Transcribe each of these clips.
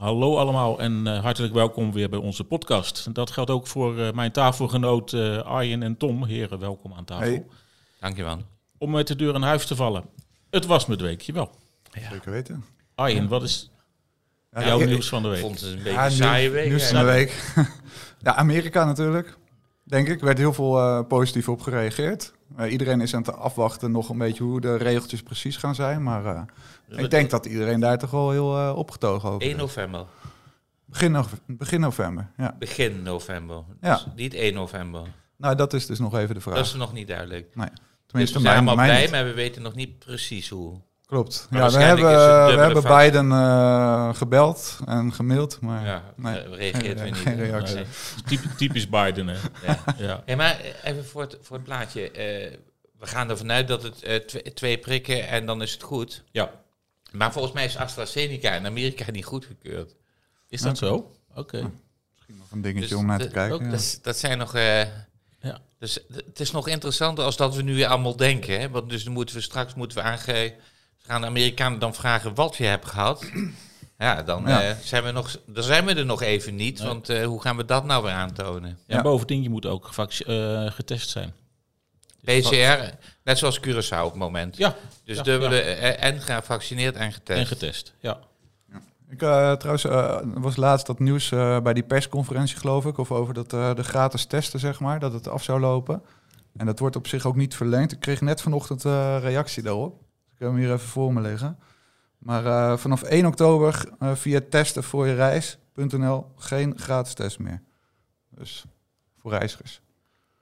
Hallo allemaal en uh, hartelijk welkom weer bij onze podcast. Dat geldt ook voor uh, mijn tafelgenoot uh, Arjen en Tom. Heren, welkom aan tafel. Hey. Dankjewel. Om met de deur in huis te vallen. Het was met weekje wel. Ja. Zeker weten. Arjen, wat is ja, jouw nieuws van de week? Vond het een beetje een saaie week. Nieuws van de week. ja, Amerika natuurlijk. Denk ik. Er werd heel veel positief op gereageerd. Iedereen is aan het afwachten nog een beetje hoe de regeltjes precies gaan zijn. Maar ik denk dat iedereen daar toch wel heel uh, opgetogen over 1 november. Begin, no begin november, ja. Begin november, ja. Dus niet 1 november. Nou, dat is dus nog even de vraag. Dat is nog niet duidelijk. Nee. Tenminste, dus we zijn allemaal blij, niet. maar we weten nog niet precies hoe. Klopt. Maar ja, we hebben, we hebben Biden uh, gebeld en gemaild, maar ja, nee, reageert geen, weer niet. Geen reactie. Nee. Typisch, typisch Biden, hè? ja. ja. Hey, maar even voor het, voor het plaatje. Uh, we gaan ervan uit dat het uh, twee, twee prikken en dan is het goed. Ja. Maar volgens mij is AstraZeneca in Amerika niet goedgekeurd. Is dat zo? Oké. Okay. Misschien nog een dingetje dus om naar te kijken. Ook, ja. dat, dat, zijn nog... Uh, ja. Dus het is nog interessanter als dat we nu weer allemaal denken. Hè? Want dus dan moeten we straks moeten we aangeven... Gaan de Amerikanen dan vragen wat je hebt gehad? Ja, dan, ja. Uh, zijn, we nog, dan zijn we er nog even niet. Nee. Want uh, hoe gaan we dat nou weer aantonen? Ja, ja. bovendien, je moet ook getest zijn. PCR, net zoals Curaçao op het moment. Ja. Dus ja, dubbele ja. en gevaccineerd en getest. En getest, ja. ja. Ik uh, trouwens uh, was laatst dat nieuws uh, bij die persconferentie geloof ik, of over dat de gratis testen zeg maar, dat het af zou lopen. En dat wordt op zich ook niet verlengd. Ik kreeg net vanochtend reactie daarop. Ik heb hem hier even voor me liggen. Maar vanaf 1 oktober via testen voor je reis.nl geen gratis test meer. Dus voor reizigers.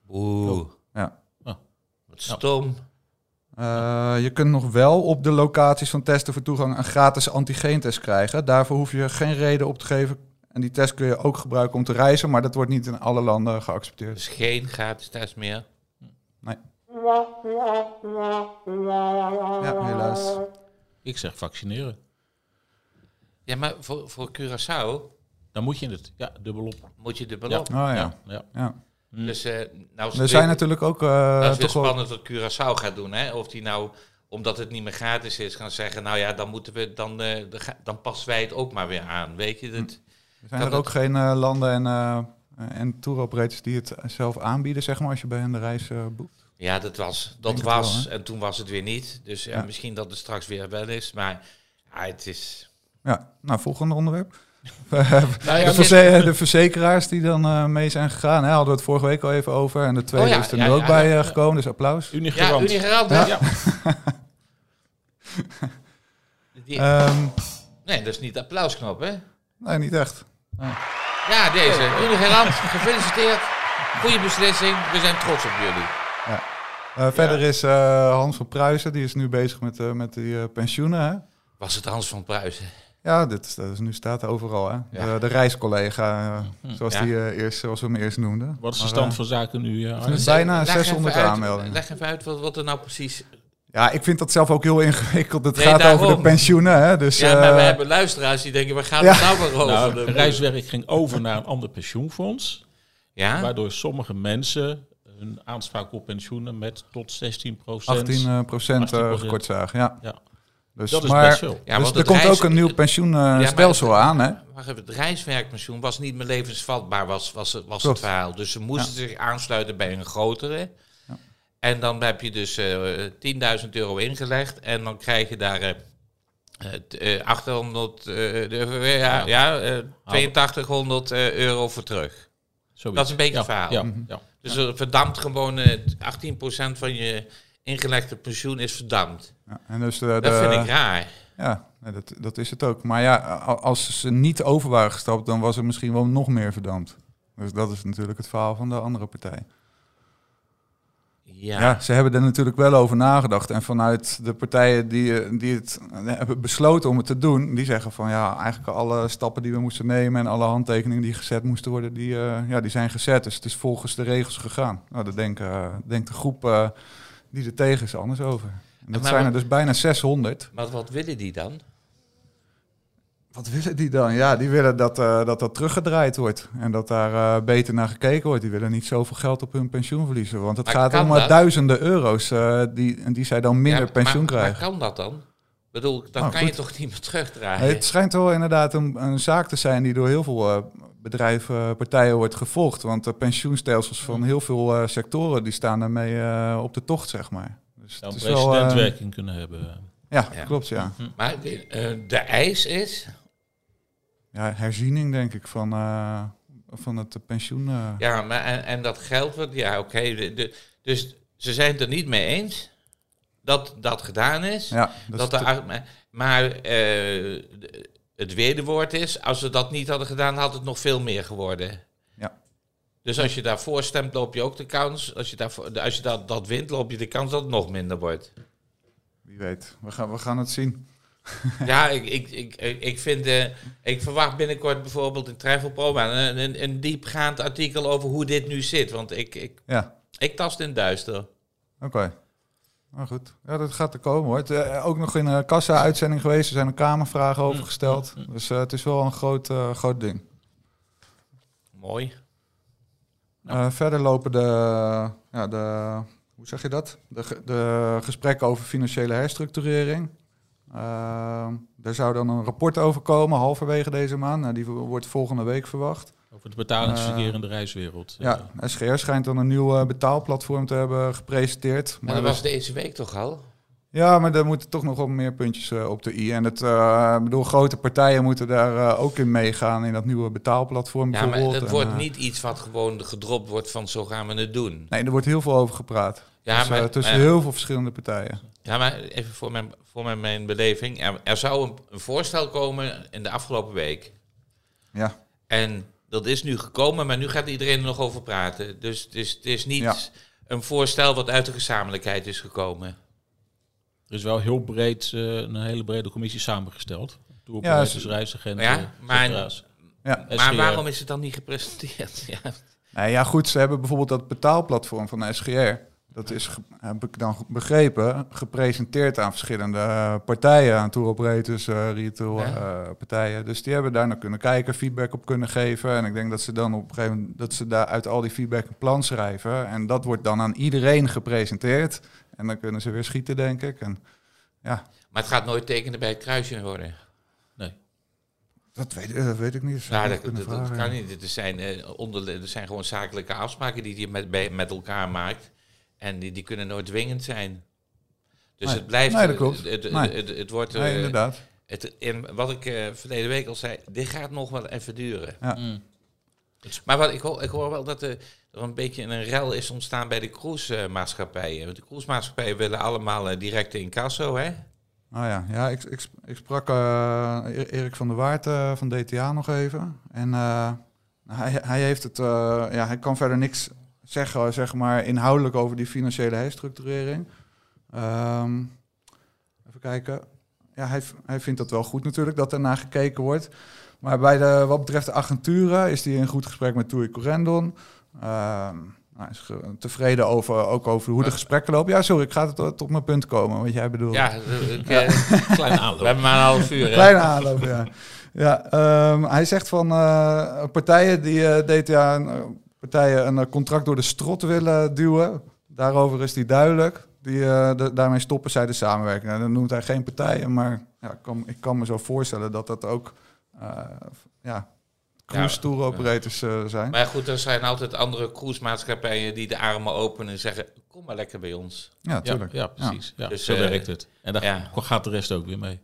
Oeh. Ja. Stom. Uh, je kunt nog wel op de locaties van testen voor toegang een gratis antigeentest krijgen. Daarvoor hoef je geen reden op te geven. En die test kun je ook gebruiken om te reizen, maar dat wordt niet in alle landen geaccepteerd. Dus geen gratis test meer? Nee. Ja, helaas. Ik zeg vaccineren. Ja, maar voor, voor Curaçao... Dan moet je het, ja, dubbelop. Moet je dubbelop? Ja. Oh ja. ja. ja. ja. Dus, uh, nou, er zijn natuurlijk ook. Uh, dat is weer spannend wat Curaçao gaat doen. Hè? Of die nou, omdat het niet meer gratis is, gaan zeggen: Nou ja, dan moeten we dan, uh, dan passen wij het ook maar weer aan. Weet je dat? Er zijn er ook het... geen landen en, en tour die het zelf aanbieden, zeg maar, als je bij hen de reis boekt? Ja, dat was. Dat was wel, en toen was het weer niet. Dus ja. misschien dat het straks weer wel is. Maar ja, het is. Ja, nou, volgende onderwerp. nou ja, de, verze de, verzekeraars die dan uh, mee zijn gegaan, hè, hadden we het vorige week al even over. En de tweede oh ja, is er nu ja, ook bij uh, gekomen, dus applaus. Unigerand. Ja, Unigerand, ja. Die, um, nee, dat is niet de applausknop, hè? Nee, niet echt. Nee. Ja, deze. Unigerand, gefeliciteerd. Goede beslissing. We zijn trots op jullie. Ja. Uh, verder is Hans van Pruisen, die is nu bezig met, met die pensioenen. Hè? Was het Hans van Pruisen? Ja, dit is, dat is, nu staat er overal. Hè? Ja. De, de, reiscollega, zoals, ja. die, uh, eerst, zoals we hem eerst noemden. Wat is de stand maar, van zaken nu? Uh, bijna 600 uit, aanmeldingen. Leg even uit wat, wat er nou precies... Ja, ik vind dat zelf ook heel ingewikkeld. Het nee, gaat daarom. over de pensioenen. Hè? Dus, ja, maar uh, we hebben luisteraars die denken, waar gaat het nou weer over? Nou, de reiswerk ging over naar een ander pensioenfonds. Ja? Waardoor sommige mensen hun aanspraak op pensioenen met tot 16 procent... 18 procent gekort zagen, ja. ja. Dus, dat is maar, best veel. Ja, dus er komt ook een nieuw pensioenstelsel uh, ja, aan. Hè? Wacht even, het reiswerkpensioen was niet meer levensvatbaar, was, was, was het verhaal. Dus ze moesten ja. zich aansluiten bij een grotere. Ja. En dan heb je dus uh, 10.000 euro ingelegd en dan krijg je daar uh, 800, ja, ja 8200 euro voor terug. Zoiets. Dat is een beetje verhaal. Ja. Ja. Dus er verdampt gewoon 18% van je ingelegde pensioen is verdampt. Ja, en dus de, de, dat vind ik raar. Ja, dat, dat is het ook. Maar ja, als ze niet over waren gestapt, dan was er misschien wel nog meer verdampt. Dus dat is natuurlijk het verhaal van de andere partij. Ja. Ja. ze hebben er natuurlijk wel over nagedacht. En vanuit de partijen die, die het eh, hebben besloten om het te doen, die zeggen van ja, eigenlijk alle stappen die we moesten nemen en alle handtekeningen die gezet moesten worden, die, eh, ja, die zijn gezet. Dus het is volgens de regels gegaan. Nou, daar denkt, eh, denkt de groep die er tegen is anders over. En dat zijn er dus bijna 600. Maar wat willen die dan? Wat willen die dan? Ja, die willen dat eh, dat, dat teruggedraaid wordt. En dat daar eh, beter naar gekeken wordt. Die willen niet zoveel geld op hun pensioen verliezen. Want het Maar gaat om eh, dat? duizenden euro's eh, die, die zij dan minder Ja, pensioen maar, krijgen. Maar kan dat dan? Ik bedoel, dat Nou, kan je toch niet meer terugdraaien? Nee, het schijnt wel inderdaad een, een zaak te zijn die door heel veel eh, bedrijven, partijen wordt gevolgd. Want de pensioenstelsels van heel veel eh, sectoren die staan daarmee eh, op de tocht, zeg maar. Dus Zou het een is wel, kunnen hebben. ja, Ja. klopt, ja. Maar de, de eis is... ja. Herziening, denk ik, van, eh, van het pensioen. eh. Ja, maar en, en dat geld wordt... Ja, oké. dus ze zijn het er niet mee eens dat dat gedaan is. ja, dat dat is de, ar- maar- eh, het weerwoord is... Als ze dat niet hadden gedaan, had het nog veel meer geworden. Ja. Dus als je daarvoor stemt, loop je ook de kans... Als je, daarvoor, als je dat, dat wint, loop je de kans dat het nog minder wordt. Wie weet. We gaan, we gaan het zien. Ja, ik, ik, ik, ik vind, eh, ik verwacht binnenkort bijvoorbeeld in Travel Pro een, een, een diepgaand artikel over hoe dit nu zit. Want ik, ik, Ja, ik tast in het duister. oké. Nou goed, ja, dat gaat er komen hoor. Het, eh, ook nog in een kassa-uitzending geweest. Er zijn er kamervragen over gesteld. Dus eh, het is wel een groot, groot ding. Mooi. Eh, verder lopen de, ja, de, hoe zeg je dat? De, de gesprekken over financiële herstructurering. Uh, er zou dan een rapport over komen, halverwege deze maand. Nou, die wordt volgende week verwacht. Over het betalingsverkeer in de reiswereld. Ja, SGR schijnt dan een nieuw eh, betaalplatform te hebben gepresenteerd. Maar dat was deze week toch al? Ja, maar er moeten toch nog wel meer puntjes eh, op de i. En het, eh, ik bedoel, grote partijen moeten daar eh, ook in meegaan in dat nieuwe betaalplatform Ja, maar En, wordt eh, niet iets wat gewoon gedropt wordt van zo gaan we het doen. Nee, er wordt heel veel over gepraat. Ja, Dus, eh, maar, tussen maar- heel veel verschillende partijen. Ja, maar even voor mijn, voor mijn, mijn beleving. Er, er zou een, een voorstel komen in de afgelopen week. Ja, En dat is nu gekomen, maar nu gaat iedereen er nog over praten. Dus het is, het is niet Ja. een voorstel wat uit de gezamenlijkheid is gekomen. Er is wel heel breed, eh, een hele brede commissie samengesteld. Ja, Toeroperators, ze- reisagenten, Ja, maar- ja. Maar waarom is het dan niet gepresenteerd? Ja. Nou ja, goed, ze hebben bijvoorbeeld dat betaalplatform van SGR. Dat is, heb ik dan begrepen, gepresenteerd aan verschillende eh, partijen, aan tour operators, eh, retail Ja. eh, partijen. Dus die hebben daar naar kunnen kijken, feedback op kunnen geven. En ik denk dat ze dan op een gegeven moment, dat ze daar uit al die feedback een plan schrijven. En dat wordt dan aan iedereen gepresenteerd. En dan kunnen ze weer schieten, denk ik. En ja, Maar het gaat nooit tekenen bij het kruisje worden. Nee. dat weet, dat weet ik niet. Nou, dat, kan niet. Er zijn, eh, onder, er zijn gewoon zakelijke afspraken die je met, bij- met elkaar maakt. En die, die kunnen nooit dwingend zijn. Dus Nee. het blijft... Nee, dat klopt. Het, het, Nee. het, het wordt... Nee, eh, inderdaad. het, en wat ik eh verleden week al zei, dit gaat nog wel even duren. Ja. Mm. Maar wat, ik, hoor, ik hoor wel dat er, er een beetje een rel is ontstaan bij de cruisemaatschappijen. Want de cruisemaatschappijen willen allemaal eh, direct in casso, hè? Oh ja, ja ik, ik, ik sprak eh, E- Erik van der Waard eh, van DTA nog even. En eh, hij, hij heeft het, eh, ja, hij kan verder niks zeggen, zeg maar, inhoudelijk over die financiële herstructurering. Ehm, even kijken. Ja, hij, hij vindt dat wel goed natuurlijk, dat er naar gekeken wordt. Maar bij de, wat betreft de agenturen is hij in goed gesprek met Toei Corendon. Ehm hij is tevreden over, ook over hoe de gesprekken lopen. Ja, sorry, ik ga tot, tot mijn punt komen, wat jij bedoelt. Ja, eh, ik, eh, Kleine aanloop. we hebben maar een half uur. hè? Kleine aanloop, ja. ja ehm, hij zegt van eh, partijen die eh, DTA een, eh, partijen een eh, contract door de strot willen duwen. Daarover is hij duidelijk. Die, eh, de- daarmee stoppen zij de samenwerking. En dan noemt hij geen partijen, maar ja, ik, kan, ik kan me zo voorstellen dat dat ook eh ja, cruise tour operators eh, zijn. Maar goed, er zijn altijd andere cruisemaatschappijen die de armen openen en zeggen, kom maar lekker bij ons. Ja, tuurlijk. ja, precies. Ja. Dus, zo werkt het. En daar ja. gaat de rest ook weer mee.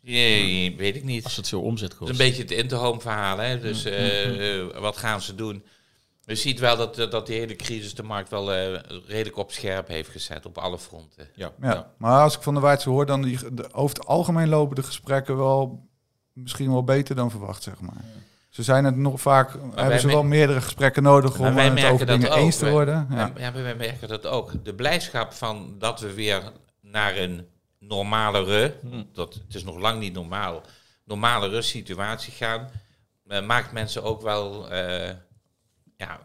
Nee, weet ik niet. Als het veel omzet Het kost. is een beetje het Interhome verhaal, hè? Dus Mm, eh, eh, wat gaan ze doen? Je ziet wel dat, eh, dat die hele crisis de markt wel eh, redelijk op scherp heeft gezet op alle fronten. Ja, Ja. ja. maar als ik van de Waardse hoor, dan die, de, over het algemeen lopen de gesprekken wel misschien wel beter dan verwacht, zeg maar. ze zijn het nog vaak, hebben ze me- wel meerdere gesprekken nodig om wij het over dingen ook. eens te worden. Ja. Ja. Ja, maar wij merken dat ook. De blijdschap van dat we weer naar een normalere, Hm. dat, het is nog lang niet normaal, normalere situatie gaan, eh, maakt mensen ook wel eh, ja,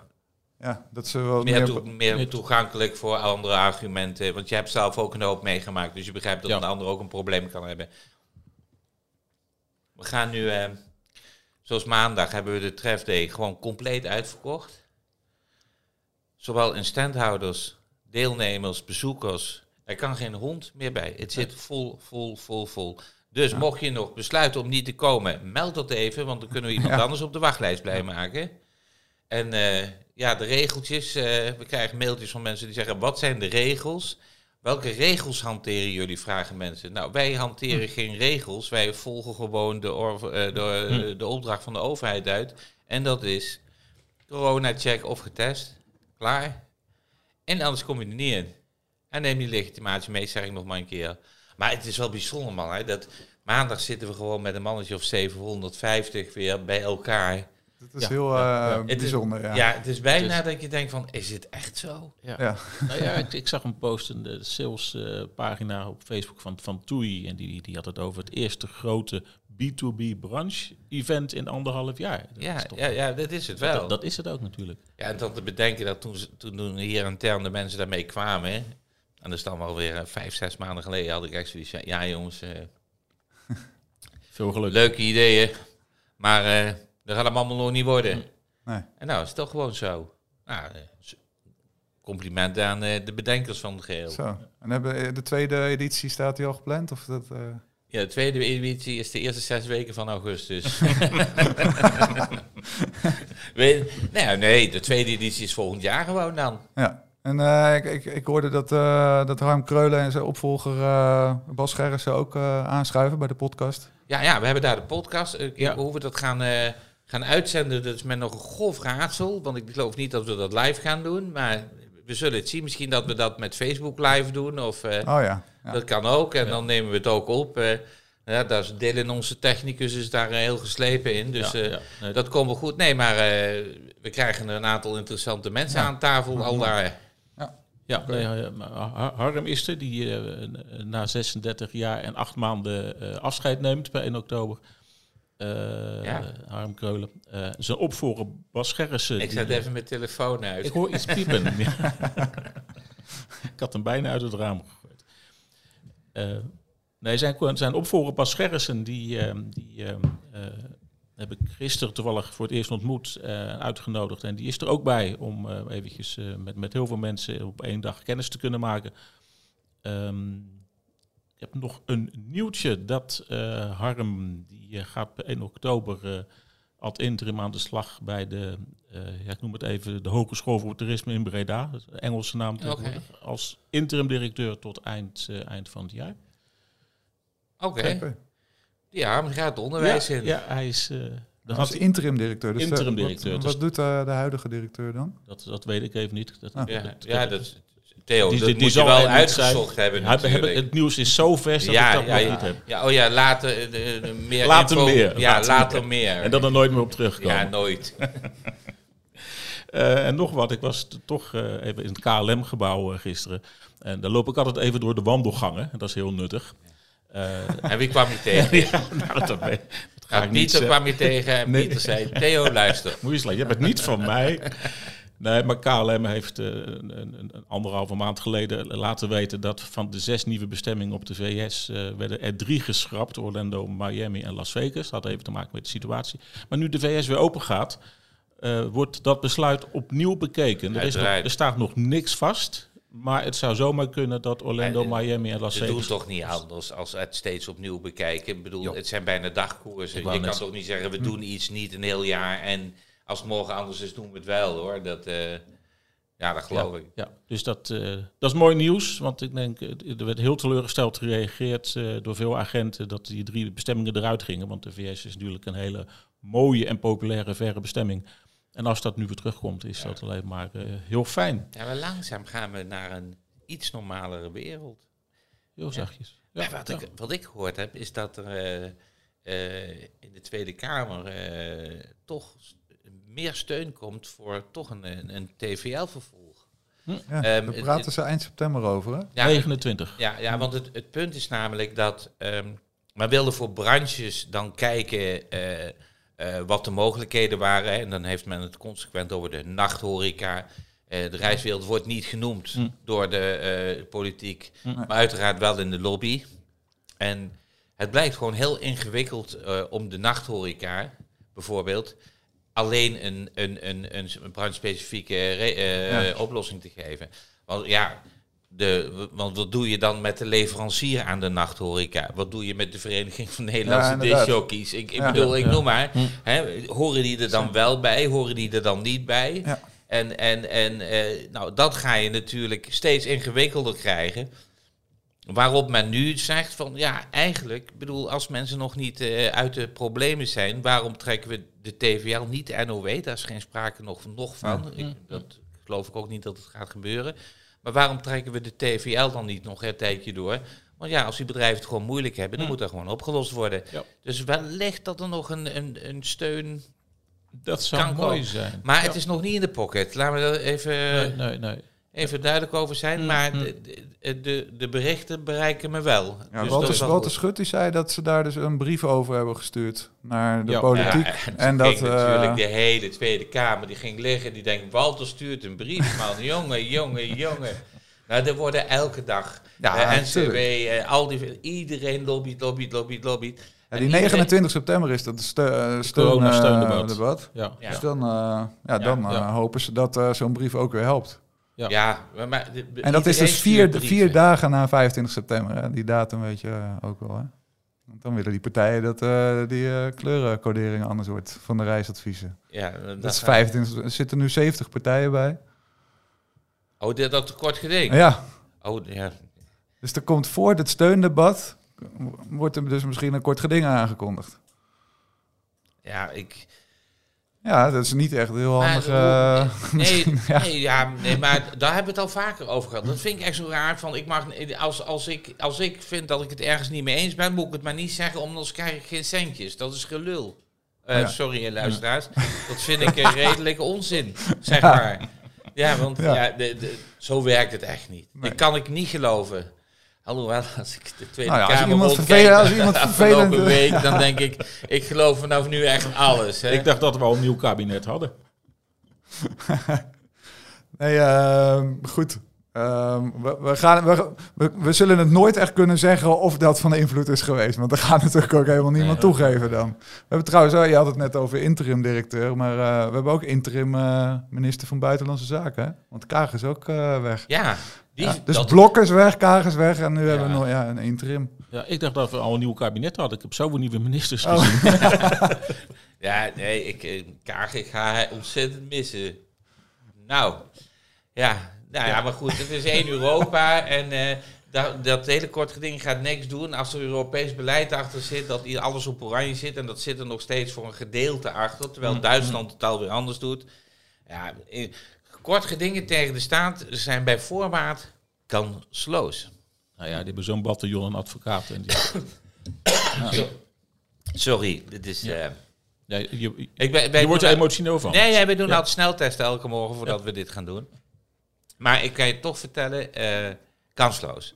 ja, dat ze wel meer, meer, meer toegankelijk voor andere argumenten. Want je hebt zelf ook een hoop meegemaakt, dus je begrijpt dat Ja. een ander ook een probleem kan hebben. We gaan nu, eh, zoals maandag, hebben we de Tref Day gewoon compleet uitverkocht. Zowel in standhouders, deelnemers, bezoekers. Er kan geen hond meer bij. Het zit vol, vol, vol, vol. Dus mocht je nog besluiten om niet te komen, meld dat even, want dan kunnen we iemand Ja. anders op de wachtlijst blij maken. En eh, ja, de regeltjes. eh, we krijgen mailtjes van mensen die zeggen: wat zijn de regels? Welke regels hanteren jullie? Vragen mensen. Nou, wij hanteren geen regels. Wij volgen gewoon de, eh, de, de opdracht van de overheid uit. En dat is corona-check of getest. Klaar. En anders kom je er niet in. En neem die legitimatie mee, zeg ik nog maar een keer. Maar het is wel bijzonder, man. Hè, dat maandag zitten we gewoon met een mannetje of 750 weer bij elkaar. Dat is Ja, heel eh, ja. Het is- bijzonder. Ja. Ja, het is bijna Het dat je denkt van, is het echt zo? Ja. Ja. Nou ja, ik, ik zag een post in de salespagina op Facebook van, van TUI. En die, die had het over het eerste grote B2B branche-event in anderhalf jaar. Dat Ja, ja, ja, dat is het wel. Dat, dat is het ook natuurlijk. Ja, en dan te bedenken dat toen, toen, toen hier intern de mensen daarmee kwamen, hè, en dat is dan wel weer eh, vijf, zes maanden geleden, had ik echt zoiets van, ja jongens, eh, Veel geluk. leuke ideeën, maar eh dat gaat hem allemaal nog niet worden. Nee. En nou is het toch gewoon zo. Nou, eh, compliment aan eh, de bedenkers van het geheel. Zo. En hebben, eh, de tweede editie staat die al gepland? Of dat, eh, Ja, de tweede editie is de eerste zes weken van augustus. Weet, nou, nee, de tweede editie is volgend jaar gewoon dan. Ja. En eh, ik, ik, ik hoorde dat, eh, dat Harm Kreulen en zijn opvolger eh, Bas Gerritsen ook eh, aanschuiven bij de podcast. Ja, ja, we hebben daar de podcast. Ja. Hoe we dat gaan, eh, gaan uitzenden, dat is met nog een grof raadsel. Want ik geloof niet dat we dat live gaan doen. Maar we zullen het zien. Misschien dat we dat met Facebook live doen. Of, eh, Oh ja. ja. Dat kan ook. En Ja. dan nemen we het ook op. eh ja, daar is Dylan, onze technicus, is daar eh, heel geslepen in. Dus Ja, eh, ja. Nee, dat komt wel goed. Nee, maar eh, we krijgen een aantal interessante mensen Ja. aan tafel al daar. Ja, nee, Harm is er, die eh, na 36 jaar en 8 maanden eh, afscheid neemt bij 1 oktober. Eh, Ja. Harm Kreulen. Eh, zijn opvolger Bas Gerrissen. Ik zet eh, even mijn telefoon uit. Ik hoor iets piepen. ik had hem bijna uit het raam gegooid. Eh, nee, zijn, zijn opvolger Bas Gerrissen, die, eh, die eh, eh, heb ik gisteren toevallig voor het eerst ontmoet en uitgenodigd. En die is er ook bij om eh, eventjes eh, met, met heel veel mensen op één dag kennis te kunnen maken. Ehm, ik heb nog een nieuwtje dat eh, Harm, die eh, gaat per 1 oktober eh ad interim aan de slag bij de, eh, ja, ik noem het even, de Hogeschool voor Toerisme in Breda. Dat is de Engelse naam tegenwoordig. Als interim directeur tot eind, eh, eind van het jaar. Oké. Oké. Ja, maar gaat het onderwijs ja, in. ja, hij is... eh, dat, Als interim directeur. Dus Interim wat- directeur, Wat, dus- doet eh, de huidige directeur dan? dat, dat weet ik even niet. Dat, Ah. Ja, dat- ja, dat is... Theo, Die- dat die- die moet je zal wel uitgezocht hebben natuurlijk. het nieuws is zo vers dat ja, ik dat ja, nog ja, niet heb. ja, oh ja, later, eh, de- de- meer Later info. meer, Ja, later later, meer. En dan er nooit meer op terugkomen. Ja, nooit. Eh, en nog wat, ik was toch eh, even in het KLM-gebouw gisteren. En daar loop ik altijd even door de wandelgangen. En dat is heel nuttig. En wie kwam je tegen? ja, nou, dat, ga ik niet Pieter kwam je tegen en Nee. Pieter zei, Theo, luister. Moet je laten, je het niet van mij. Nee, maar KLM heeft eh, een, een, een anderhalve maand geleden laten weten dat van de zes nieuwe bestemmingen op de VS eh, werden er drie geschrapt. Orlando, Miami en Las Vegas. Dat had even te maken met de situatie. Maar nu de VS weer open gaat, eh, wordt dat besluit opnieuw bekeken. Er, is nog, er staat nog niks vast. Maar het zou zomaar kunnen dat Orlando, En, Miami en Las Ze doen Vegas... toch niet anders als het steeds opnieuw bekijken. Ik bedoel, Jo. het zijn bijna dagkoersen. Je kan net- toch niet zeggen, we doen iets niet een heel jaar en als het morgen anders is, doen we het wel hoor. Dat, eh, ja, dat geloof ik. Ja, dus dat, eh, dat is mooi nieuws. Want ik denk, eh, er werd heel teleurgesteld gereageerd door veel agenten dat die drie bestemmingen eruit gingen. Want de VS is natuurlijk een hele mooie en populaire verre bestemming. En als dat nu weer terugkomt, is dat alleen maar heel fijn. Ja, maar langzaam gaan we naar een iets normalere wereld. Heel zachtjes. Ja, wat. Ik, wat ik gehoord heb, is dat er in de Tweede Kamer toch meer steun komt voor toch een, een, een TVL-vervolg. Ja, Ehm, daar het- praten ze eind september over, hè? Ja, 29. ja, ja, want het, het punt is namelijk dat ehm men wilde voor branches dan kijken eh, eh, wat de mogelijkheden waren. En dan heeft men het consequent over de nachthoreca. Eh, de reiswereld wordt niet genoemd Hm. door de eh, politiek, Hm. maar uiteraard wel in de lobby. En het blijkt gewoon heel ingewikkeld eh, om de nachthoreca bijvoorbeeld alleen een, een, een, een branchespecifieke re- eh, Ja. oplossing te geven. Want ja, de, want wat doe je dan met de leverancier aan de nachthoreca? Wat doe je met de Vereniging van Nederlandse discjockeys? Ik, ik Ja. bedoel, ik Ja. noem maar. Hè, horen die er dan wel bij? Horen die er dan niet bij? Ja. En, en, en eh, nou, dat ga je natuurlijk steeds ingewikkelder krijgen. Waarop men nu zegt van ja, eigenlijk, ik bedoel, als mensen nog niet eh, uit de problemen zijn, waarom trekken we de TVL niet de NOW? Daar is geen sprake nog, nog van. Ik, dat geloof ik ook niet dat het gaat gebeuren. Maar waarom trekken we de TVL dan niet nog een tijdje door? Want ja, als die bedrijven het gewoon moeilijk hebben, dan moet dat gewoon opgelost worden. Ja. Dus wellicht dat er nog een, een, een steun. Dat zou Kan mooi komen. zijn. Maar Ja. het is nog niet in de pocket. Laten we er even, Nee, nee, nee. Even duidelijk over zijn. Hm, Maar hm. de, de, de, berichten bereiken me wel. Ja, Dus dat is Walter, wel Walter. Schut die zei dat ze daar dus een brief over hebben gestuurd naar de Ja. politiek. Ja, en, dat, ging eh, natuurlijk de hele Tweede Kamer, die ging liggen, die denkt, Walter stuurt een brief, man. jongen, jongen, jongen. Nou, er worden elke dag, Ja, eh, NCW, eh, al die, iedereen lobbyt, lobbyt, lobbyt, lobbyt. Ja, En die iedereen- 29 september is dat de uh, steun. Ja. Dus dan, eh, ja, dan ja. hopen ze dat eh, zo'n brief ook weer helpt. Ja. Ja, maar, En dat is dus vier, vier dagen na 25 september. Hè? Die datum weet je eh, ook wel. Hè? Want dan willen die partijen dat eh, die eh, kleurencodering anders wordt van de reisadviezen. Ja, Dat is 25, er zitten nu 70 partijen bij. Oh, dat, dat kort geding. Ja, Oh, ja. dus er komt voor het steundebat, wordt er dus misschien een kort geding aangekondigd. Ja, ik... Ja, dat is niet echt heel handig. eh, nee, ja. nee, ja, nee, maar daar hebben we het al vaker over gehad. Dat vind ik echt zo raar. Van, ik mag, als, als, ik, als ik vind dat ik het ergens niet mee eens ben, moet ik het maar niet zeggen, omdat anders krijg ik geen centjes. Dat is gelul. Eh, Ja. Sorry, eh, luisteraars. Dat vind ik een redelijke onzin, zeg maar. Ja, want Ja. de, de, zo werkt het echt niet. Nee. Ik kan ik niet geloven. Alhoewel, als ik de Tweede Nou ja, als Kamer iemand vervelend- als iemand vervelend- week, dan denk ik, ik geloof vanaf nu echt alles. Hè? Ik dacht dat we al een nieuw kabinet hadden. Nee, ehm, goed. Ehm, we, we, gaan, we, we, we zullen het nooit echt kunnen zeggen of dat van invloed is geweest. Want dat gaat natuurlijk ook helemaal niemand Nee, toegeven dan. We hebben trouwens, oh, je had het net over interim directeur. Maar eh, we hebben ook interim eh, minister van Buitenlandse Zaken. Hè? Want Kaag is ook eh, weg. Ja, die, Ja, dus dat- Blok is weg, Kaag is weg. En nu hebben we nog ja, een interim. Ja, ik dacht dat we al een nieuw kabinet hadden. Ik heb zoveel nieuwe ministers Oh. gezien. Ja, nee, ik, eh, Kaag, ik ga hij ontzettend missen. Nou, ja, nou ja, maar goed, het is één Europa en eh, dat, dat hele kort geding gaat niks doen. Als er Europees beleid achter zit, dat hier alles op oranje zit en dat zit er nog steeds voor een gedeelte achter, terwijl Mm, Duitsland het alweer anders doet. Ja, kort gedingen tegen de staat zijn bij voorbaat kansloos. Nou ja, die hebben zo'n bataljon aan advocaten. En die, Sorry, dit is... Ja. eh, ja, je, je, ik ben, ben je wordt er emotioneel van. Nee, ja, we doen altijd sneltesten elke morgen voordat we dit gaan doen. Maar ik kan je toch vertellen, eh, kansloos.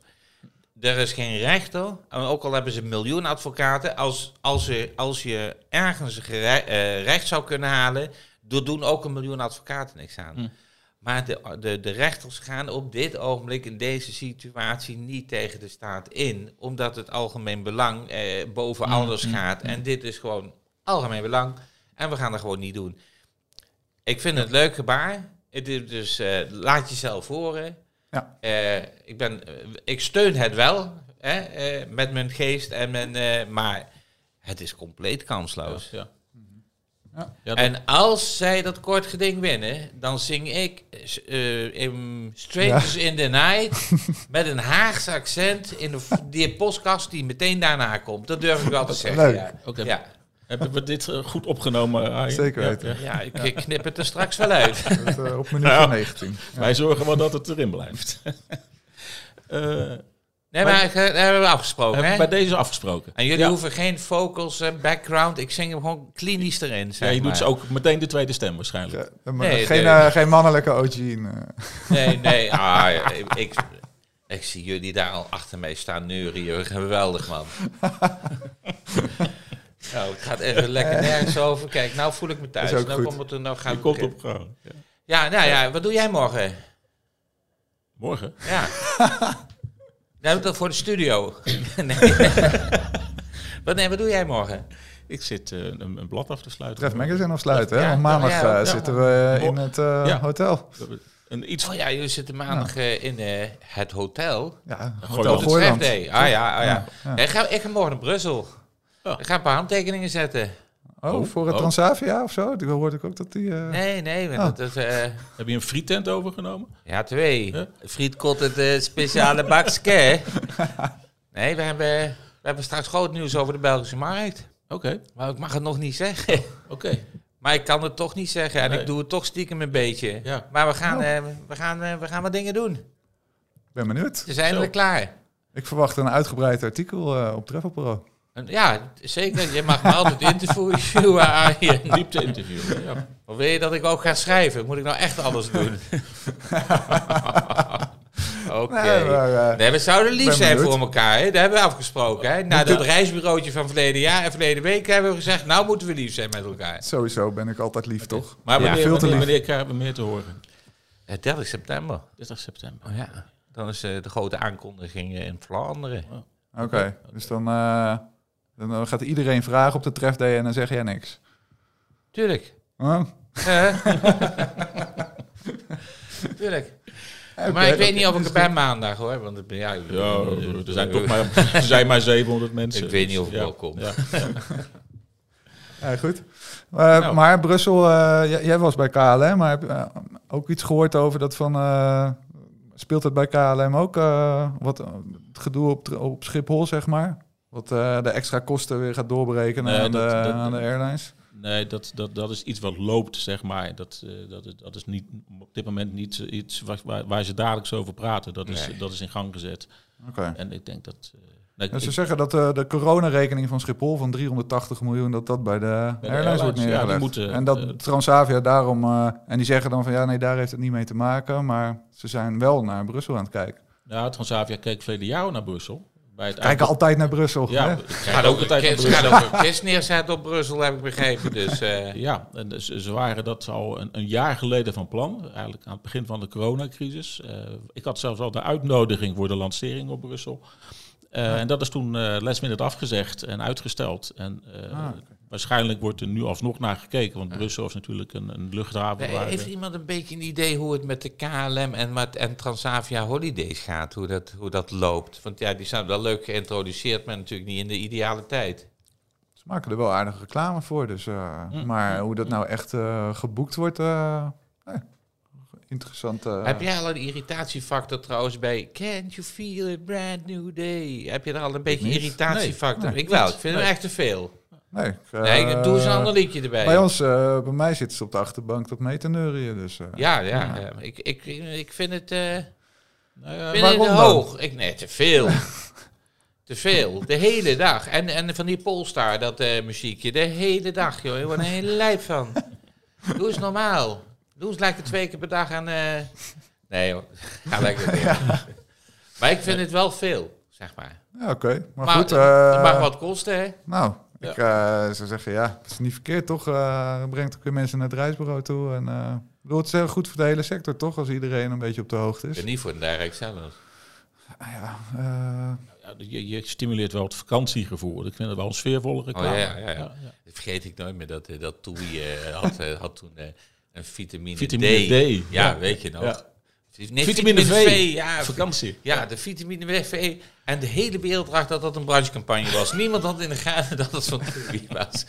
Er is geen rechter, ook al hebben ze een miljoen advocaten, als, als, je, als je ergens eh, recht zou kunnen halen, doen ook een miljoen advocaten niks aan. Hm. Maar de, de, de rechters gaan op dit ogenblik in deze situatie niet tegen de staat in, omdat het algemeen belang eh, boven Hm, alles hm, gaat. En dit is gewoon algemeen belang en we gaan dat gewoon niet doen. Ik vind het leuk gebaar. Het is dus eh, laat jezelf horen. Ja. Eh, ik, ben, eh, ik steun het wel hè, met mijn geest en mijn, maar het is compleet kansloos. Ja. Ja. Ja, En als zij dat kort geding winnen, dan zing ik eh, in Strangers in the Night met een Haagse accent in de, die podcast die meteen daarna komt. Dat durf ik wel te zeggen. Leuk. Ja. Hebben we dit eh, goed opgenomen? Arjen? Zeker Ja, weten. ja. ja, ik, knip het er straks wel uit. Dat, eh, op minuut Ja. 19. Ja. Wij zorgen wel dat het erin blijft. Eh, Nee, maar dat hebben we afgesproken, Hebben hè? we bij deze afgesproken. En jullie Ja. hoeven geen vocals en background. Ik zing hem gewoon klinisch erin, Ja, zeg je doet ze ook meteen de tweede stem waarschijnlijk. Ja, maar Nee, geen, nee. eh, geen mannelijke Ogene. eh. Nee, nee. Ah, ja, ik, ik, zie jullie daar al achter mij staan neurien. Geweldig, man. nou, het gaat even lekker nergens over. Kijk, nou voel ik me thuis. Is ook nou, goed. komt het, er- nou Je komt beginnen. op gang. Ja. Ja, nou ja, wat doe jij morgen? Morgen? Ja. Nou, dat voor de studio. nee. wat, nee, wat doe jij morgen? Ik zit eh, een, een blad af te sluiten. Tref Magazine afsluiten, hè? Ja, Want maandag ja, eh, ja. zitten we Ja. in het eh, Ja. hotel. Een iets Oh ja, jullie zitten maandag eh, in eh, het hotel. Ja. Hotel. Trefday. Ah ja, ah, ja. Ja. Ik, ga, ik ga morgen naar Brussel. Ja. Ik ga een paar handtekeningen zetten. Oh, Oh, voor het oh. Transavia of zo? Die hoorde ik ook dat die... eh, Nee, nee. Oh. Dat, is, eh, Heb je een frietent overgenomen? ja, twee. Ja. Frietkot het eh, speciale bakske. nee, we hebben, we hebben straks groot nieuws over de Belgische markt. Oké, Maar ik mag het nog niet zeggen. oké. Maar ik kan het toch niet zeggen. En Nee. ik doe het toch stiekem een beetje. Ja. Maar we gaan, Oh. eh, we, gaan, we gaan wat dingen doen. ben benieuwd. Ze zijn eindelijk klaar. Ik verwacht een uitgebreid artikel eh, op Travel Pro. En Ja, zeker. Je mag me altijd interviewen, Arjen. Diepte interview. Ja. Of wil je dat ik ook ga schrijven? Moet ik nou echt alles doen? Oké. Nee, eh, Nee, we zouden lief ben zijn voor elkaar. Hè? Dat hebben we afgesproken. Hè? Na dat het- reisbureauotje van verleden jaar en verleden week hebben we gezegd... nou moeten we lief zijn met elkaar. Sowieso ben ik altijd lief, toch? Maar Ja, wanneer, veel te wanneer, lief. wanneer krijgen we meer te horen? Eh, 30 september. 30 september. Oh, ja. Dan is eh, de grote aankondiging in Vlaanderen. Oké, dus dan, eh, dan eh, gaat iedereen vragen op de trefday en dan zeg jij niks. Tuurlijk. Huh? Eh? Tuurlijk. Maar ik weet niet of ik er ben maandag hoor. Want ik ben- ja, ik- Ja, er zijn toch maar, er zijn maar 700 mensen. Ik weet niet of ik Ja, wel kom. Ja. Ja, goed. Eh, Nou. Maar Brussel, eh, jij, was bij KLM, maar heb je eh, ook iets gehoord over dat van... eh, speelt het bij KLM ook, eh, wat eh, het gedoe op, op Schiphol, zeg maar? Wat eh, de extra kosten weer gaat doorberekenen Nee, aan, dat- de, dat- aan de airlines? Nee, dat, dat, dat is iets wat loopt, zeg maar. Dat, eh, dat, is- dat is niet, op dit moment niet iets waar, waar, waar ze dagelijks over praten. Dat is, dat is in gang gezet. Oké. En ik denk dat... Ja, ze ik- zeggen dat eh, de coronarekening van Schiphol van 380 miljoen, dat dat bij de, de airlines, wordt airlines, ja, die neergelegd. moeten, en dat Transavia daarom, en die zeggen dan van ja, nee, daar heeft het niet mee te maken, maar ze zijn wel naar Brussel aan het kijken. ja, Transavia keek verleden jaar naar Brussel. Bij het Kijken altijd naar Brussel. Ja, hè? gaat ook altijd naar Brussel. gaat ook een kist neerzetten op Brussel, heb ik begrepen. Dus eh, Ja, en dus, ze waren dat al een, een jaar geleden van plan. Eigenlijk aan het begin van de coronacrisis. Eh, ik had zelfs al de uitnodiging voor de lancering op Brussel. Eh, En dat is toen eh last minute afgezegd en uitgesteld. En eh, Ah, waarschijnlijk wordt er nu alsnog naar gekeken. Want Brussel is natuurlijk een, een luchthaven. waar, heeft iemand een beetje een idee hoe het met de KLM en, met, en Transavia Holidays gaat? Hoe dat, hoe dat loopt? Want ja, die zijn wel leuk geïntroduceerd, maar natuurlijk niet in de ideale tijd. Ze maken er wel aardig reclame voor, dus, eh, Mm. maar hoe dat nou echt eh, geboekt wordt, eh, nee, interessant. eh. Heb jij al een irritatiefactor trouwens bij Can't you feel a brand new day? Heb je er al een beetje irritatiefactor? Nee, ik wel, ik vind hem echt te veel. Nee, ik, eh, Nee, doe eens een ander liedje erbij. Bij ons, eh, bij mij zitten ze op de achterbank tot mee te neurien, dus... eh, Ja, ja, ja. Ik, ik, ik vind het, eh nou ja, vind het dan? hoog. Ik, nee, te veel. te veel. De hele dag. En, en van die Polestar, dat eh, muziekje. De hele dag, joh. Je wordt er een hele lijp van. Doe eens normaal. Doe eens lekker twee keer per dag aan... eh, Nee, joh. Ga lekker door. Maar ik vind het wel veel, zeg maar. ja, oké. Maar, Maar goed, het eh, mag wat kosten, hè? nou, ik eh, zou zeggen, ja, het is niet verkeerd, toch? Eh brengt ook weer mensen naar het reisbureau toe. En, eh, ik bedoel, het is heel goed voor de hele sector, toch? Als iedereen een beetje op de hoogte is. ben niet voor een direct zelf. Nou ja, eh, ja, je, je stimuleert wel het vakantiegevoel. Ik vind het wel een sfeervolle reclame. Oh, ja, ja, ja. ja. Dat vergeet ik nooit meer. Dat, dat Toei eh, had, had toen eh, een vitamine, Vitamine D. D, Ja, ja. weet je nog. Nee, Vitamine V. Ja, Vakantie. Ja, de vitamine V. En de hele wereld dacht dat dat een branchecampagne was. Niemand had in de gaten dat het van Toei was.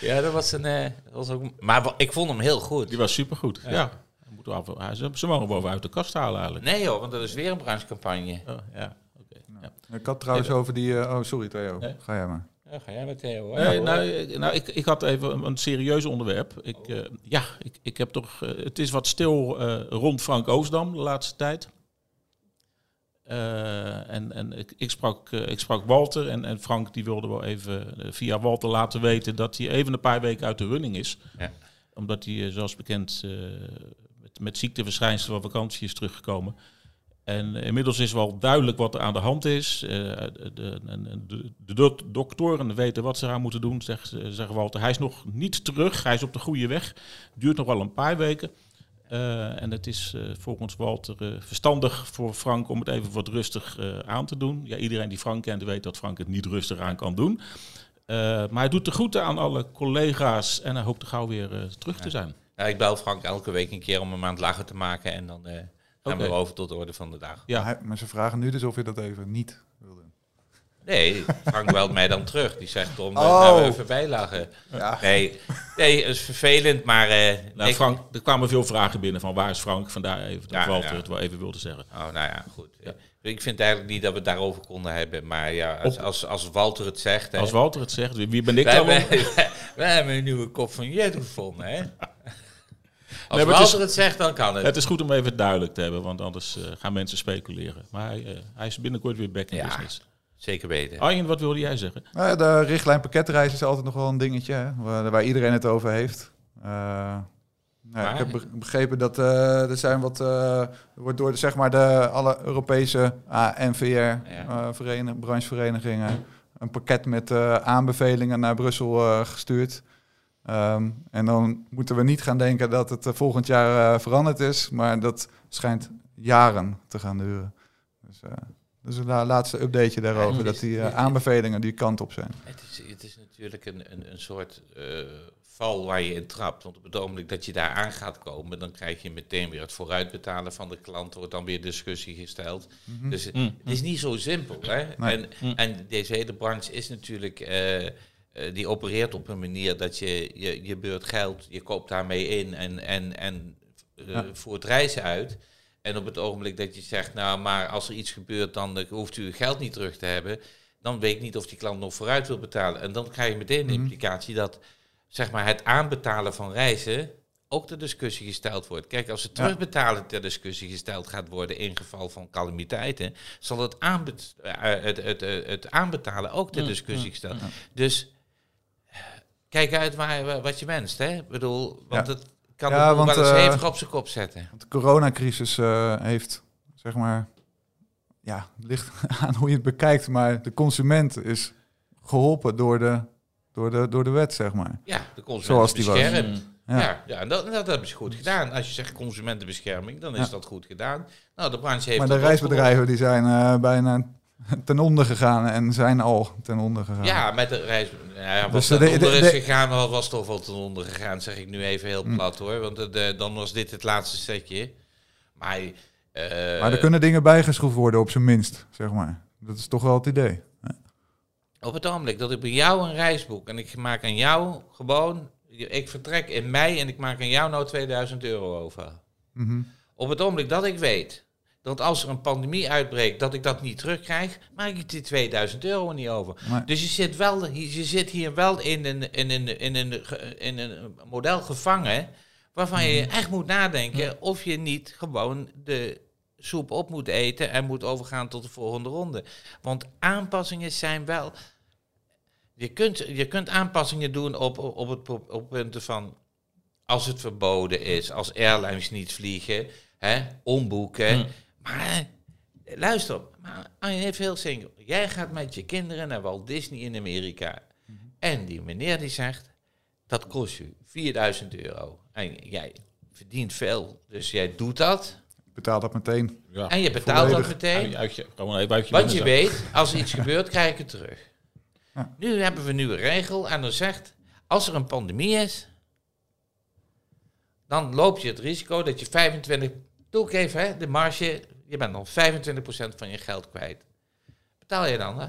ja, dat was een... eh, dat was ook, maar ik vond hem heel goed. Die was supergoed. Ja. Ja. Moeten we af- Ze, ze mogen boven uit de kast halen eigenlijk. Nee joh, want dat is weer een branchecampagne. Oh, ja, oké. ja. ik had trouwens over die... eh, oh, sorry Theo. Nee. Ga jij maar. Ja, ga jij met Theo. hoor. Nee, nou, ik- nou ik, ik had even een, een serieus onderwerp. Ik, eh, ja, ik, ik heb toch. eh, het is wat stil eh, rond Frank Oosdam de laatste tijd. en en ik, ik, sprak, ik sprak Walter en, en Frank die wilde wel even via Walter laten weten dat hij even een paar weken uit de running is. Ja. Omdat hij, zoals bekend, met, met ziekteverschijnselen van vakantie is teruggekomen. En inmiddels is wel duidelijk wat er aan de hand is. Uh, de, de, de, de, doktoren weten wat ze aan moeten doen, zegt, zegt Walter. Hij is nog niet terug, hij is op de goede weg. Duurt nog wel een paar weken. Uh, en het is uh, volgens Walter verstandig voor Frank om het even wat rustig aan te doen. Ja, iedereen die Frank kent weet dat Frank het niet rustig aan kan doen. maar hij doet de groeten aan alle collega's en hij hoopt er gauw weer terug te zijn. Ja, ik bel Frank elke week een keer om hem aan het lachen te maken en dan gaan we over tot de orde van de dag. Ja, maar ze vragen nu dus of je dat even niet wil doen. Nee, Frank belt mij dan terug. Die zegt om oh. nou even bijlachen. Ja. Nee, nee, het is vervelend, maar... Uh, nou, Frank, er kwamen veel vragen binnen van waar is Frank? Vandaar even dat ja, Walter het wel even wilde zeggen. Oh, nou ja, goed. Ja. Ik vind eigenlijk niet dat we het daarover konden hebben. Maar ja, als, als, als Walter het zegt... Als Walter het zegt, wie ben ik dan? Wij, wij, hebben een nieuwe kop van Jet gevonden, hè? Als nee, het, zegt, dan kan het. Het is goed om even duidelijk te hebben, want anders uh, gaan mensen speculeren. Maar hij, uh, hij, is binnenkort weer back in ja, business. Zeker weten. Arjen, wat wilde jij zeggen? Nou, de richtlijn pakketreis is altijd nog wel een dingetje hè, waar, waar, iedereen het over heeft. Uh, nou, ik heb begrepen dat er zijn wat wordt door de, zeg maar de alle Europese ANVR ja. brancheverenigingen een pakket met aanbevelingen naar Brussel gestuurd. Um, en dan moeten we niet gaan denken dat het uh, volgend jaar uh, veranderd is, maar dat schijnt jaren te gaan duren. Dus, uh, dus een laatste updateje daarover, dat die aanbevelingen die kant op zijn. Het is, het is natuurlijk een, een, een soort val waar je in trapt. Want op het ogenblik dat je daar aan gaat komen, dan krijg je meteen weer het vooruitbetalen van de klant, wordt dan weer discussie gesteld. Mm -hmm. Dus mm. het is niet zo simpel. Hè? Nee. En, mm. en deze hele branche is natuurlijk eh, die opereert op een manier dat je, je je beurt geld, je koopt daarmee in en, en, en uh, voert reizen uit. En op het ogenblik dat je zegt, nou, maar als er iets gebeurt, dan hoeft u uw geld niet terug te hebben. Dan weet ik niet of die klant nog vooruit wil betalen. En dan krijg je meteen de mhm. implicatie dat zeg maar, het aanbetalen van reizen ook ter discussie gesteld wordt. Kijk, als het terugbetalen ter discussie gesteld gaat worden in geval van calamiteiten, zal het, aanbet het, het, het, het, aanbetalen ook ter discussie gesteld. Dus kijk uit waar, wat je wenst. Hè? Ik bedoel, want het kan ja, want, wel eens uh, even op zijn kop zetten. Want de coronacrisis uh, heeft, zeg maar, ja, ligt aan hoe je het bekijkt, maar de consument is geholpen door de, door de, door de wet, zeg maar. Ja, de consument Zoals die beschermd. Was. Ja, ja, en dat, dat hebben ze goed gedaan. Als je zegt consumentenbescherming, dan is dat goed gedaan. Nou, de branche heeft. Maar de reisbedrijven die zijn uh, bijna ten onder gegaan en zijn al ten onder gegaan. Ja, met de reis. Ja, wat dus ten onder is gegaan, was toch wel ten onder gegaan, zeg ik nu even heel mm. plat hoor. Want de, dan was dit het laatste setje. Maar, uh, maar er kunnen dingen bijgeschroefd worden, op zijn minst, zeg maar. Dat is toch wel het idee. Op het ogenblik dat ik bij jou een reis boek en ik maak aan jou gewoon. Ik vertrek in mei en ik maak aan jou nou 2000 euro over. Mm Op het ogenblik dat ik weet dat als er een pandemie uitbreekt, dat ik dat niet terugkrijg, maak ik die 2000 euro niet over. Dus je zit, wel, je zit hier wel in een, in een, in een, in een model gevangen, waarvan je mhm. echt moet nadenken of je niet gewoon de soep op moet eten en moet overgaan tot de volgende ronde. Want aanpassingen zijn wel. Je kunt, je kunt aanpassingen doen op, op, het op punten van als het verboden is, als airlines niet vliegen, hè, omboeken. Maar luister, maar even heel simpel. Jij gaat met je kinderen naar Walt Disney in Amerika. Mhm. En die meneer die zegt, dat kost je 4000 euro. En jij verdient veel, dus jij doet dat. Betaalt dat meteen. Ja. En je betaalt dat meteen. Uit je, Want je weet, als er iets gebeurt, krijg ik het terug. Ja. Nu hebben we een nieuwe regel en dan zegt, als er een pandemie is, dan loop je het risico dat je 25 Doe ik even, hè, de marge, je bent dan 25% van je geld kwijt. Betaal je dan, hè?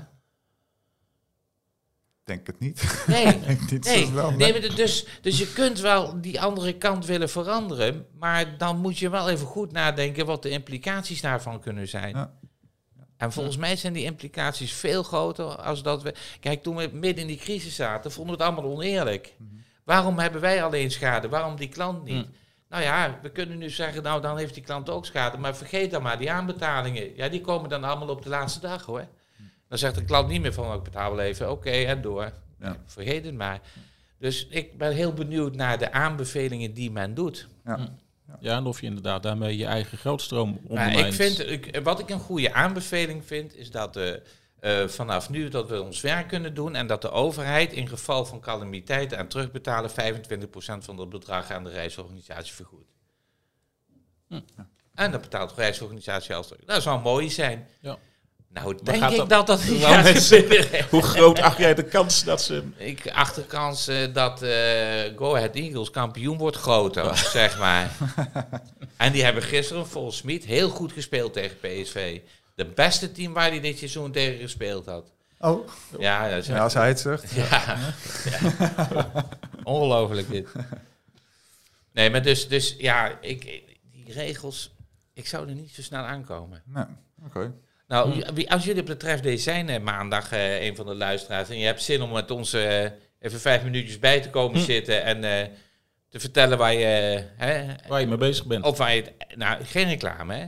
Denk het niet. Nee, niet nee. nee dus, dus je kunt wel die andere kant willen veranderen, maar dan moet je wel even goed nadenken wat de implicaties daarvan kunnen zijn. Ja. En volgens mij zijn die implicaties veel groter als dat we. Kijk, toen we midden in die crisis zaten, vonden we het allemaal oneerlijk. Mhm. Waarom hebben wij alleen schade? Waarom die klant niet? Mhm. Nou ja, we kunnen nu zeggen, nou dan heeft die klant ook schade. Maar vergeet dan maar, die aanbetalingen, ja, die komen dan allemaal op de laatste dag hoor. Dan zegt de klant niet meer van, oh, ik betaal wel even, oké, en door. Ja. Vergeet het maar. Dus ik ben heel benieuwd naar de aanbevelingen die men doet. Ja. Ja, en of je inderdaad daarmee je eigen geldstroom Maar ondermijnt. ik vind, ik, wat ik een goede aanbeveling vind, is dat de, eh, vanaf nu dat we ons werk kunnen doen en dat de overheid in geval van calamiteiten aan terugbetalen 25% van het bedrag aan de reisorganisatie vergoedt. Hm. En dat betaalt de reisorganisatie als terug. Dat zou mooi zijn. Ja. Nou, denk ik dat- dat dat Nou. Hoe groot acht jij de kans dat ze... Ik acht de kans eh, dat eh, Go Ahead Eagles kampioen wordt groter, zeg maar. en die hebben gisteren volgens Smit heel goed gespeeld tegen PSV. De beste team waar hij dit seizoen tegen gespeeld had. Oh, Ja, dat is ja, als hij het zegt. ja. Ja. Ongelooflijk dit. Nee, maar dus, dus ja, ik, die regels, ik zou er niet zo snel aankomen. Nee, oké. Nou, wie- als jullie op de Tref Day zijn eh, maandag, eh, een van de luisteraars, en je hebt zin om met ons eh, even vijf minuutjes bij te komen zitten en eh, te vertellen waar je, hè, Waar je mee bezig bent. of waar je, nou, geen reclame, hè?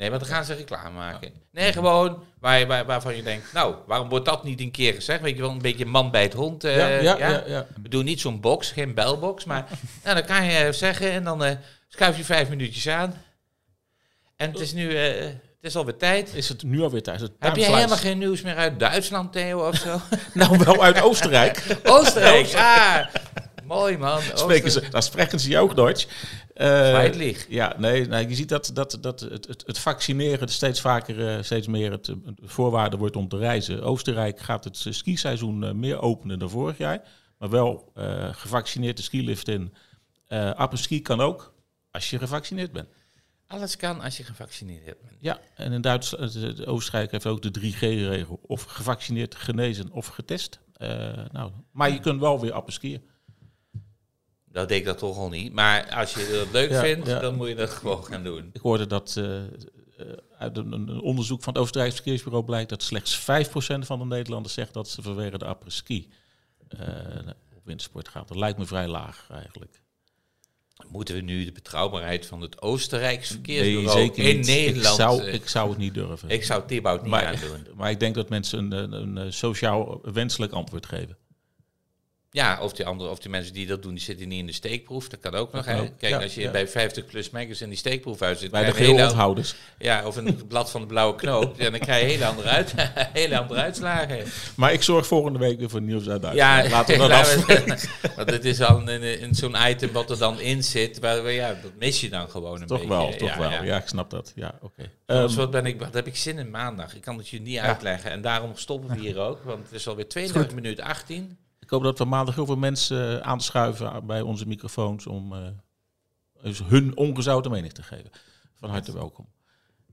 Nee, want dan gaan ze reclame maken. Nee, gewoon waar waar, waarvan je denkt, nou, waarom wordt dat niet een keer gezegd? Weet je wel, een beetje man bij het hond. eh, ja, ja, ja? ja. We doen niet zo'n box, geen belbox, maar nou, dan kan je zeggen en dan eh, schuif je vijf minuutjes aan. En het is nu, eh, het is alweer tijd. Is het nu alweer tijd? Heb je helemaal geen nieuws meer uit Duitsland, Theo, of zo? Nou, wel uit Oostenrijk. Oostenrijk, ah, mooi man. Spreken ze, daar spreken ze ook Duits. Feitlich. ja, nee, nee, je ziet dat, dat, dat het, het, het vaccineren steeds vaker, eh, steeds meer het, eh, voorwaarde wordt om te reizen. Oostenrijk gaat het skiseizoen eh, meer openen dan vorig jaar. Maar wel gevaccineerd de skilift in. Eh apres-ski kan ook, als je gevaccineerd bent. Alles kan als je gevaccineerd bent. Ja, en in Duitsland, Oostenrijk heeft ook de 3G-regel. Of gevaccineerd, genezen of getest. Nou, maar je kunt wel weer apres-skiën. Dat deed ik dat toch al niet. Maar als je dat leuk Ja, vindt, ja. dan moet je dat gewoon gaan doen. Ik hoorde dat eh, eh, uit een, een onderzoek van het Oostenrijkse verkeersbureau blijkt dat slechts 5% van de Nederlanders zegt dat ze vanwege de apres-ski eh, op wintersport gaan. Dat lijkt me vrij laag eigenlijk. Moeten we nu de betrouwbaarheid van het Oostenrijkse verkeersbureau zeker in. Nederland... Ik zou, ik zou het niet durven. ik zou Thibaut niet maar, aandoen. maar ik denk dat mensen een, een, een sociaal wenselijk antwoord geven. Ja, of die, andere, of die mensen die dat doen, die zitten niet in de steekproef. Dat kan ook nog. Hè? Kijk, ja, als je ja. bij 50 plus magazine die steekproef uitzit... Bij de geelhouders. Ja, of een blad van de blauwe knoop. Ja, dan krijg je hele andere, uit, hele andere uitslagen. Maar ik zorg volgende week weer voor nieuws uit Duitsland. Ja, Laten we dat af. Want het is al in, in zo'n item wat er dan in zit. Waar, ja, dat mis je dan gewoon een Toch beetje. wel, toch wel. Ja. ik snap dat. Ja, oké. Dus Ehm, wat, ben ik, wat heb ik zin in maandag? Ik kan het je niet uitleggen. En daarom stoppen we hier ook. Want het is alweer 32 minuten 18. Ik hoop dat we maandag heel veel mensen eh, aanschuiven bij onze microfoons om eh, hun ongezouten mening te geven. Van harte welkom.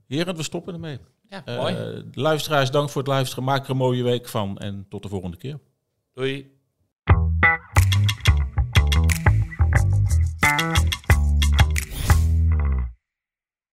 Heren, we stoppen ermee. Ja, Eh, mooi. luisteraars, dank voor het luisteren. Maak er een mooie week van en tot de volgende keer. Doei.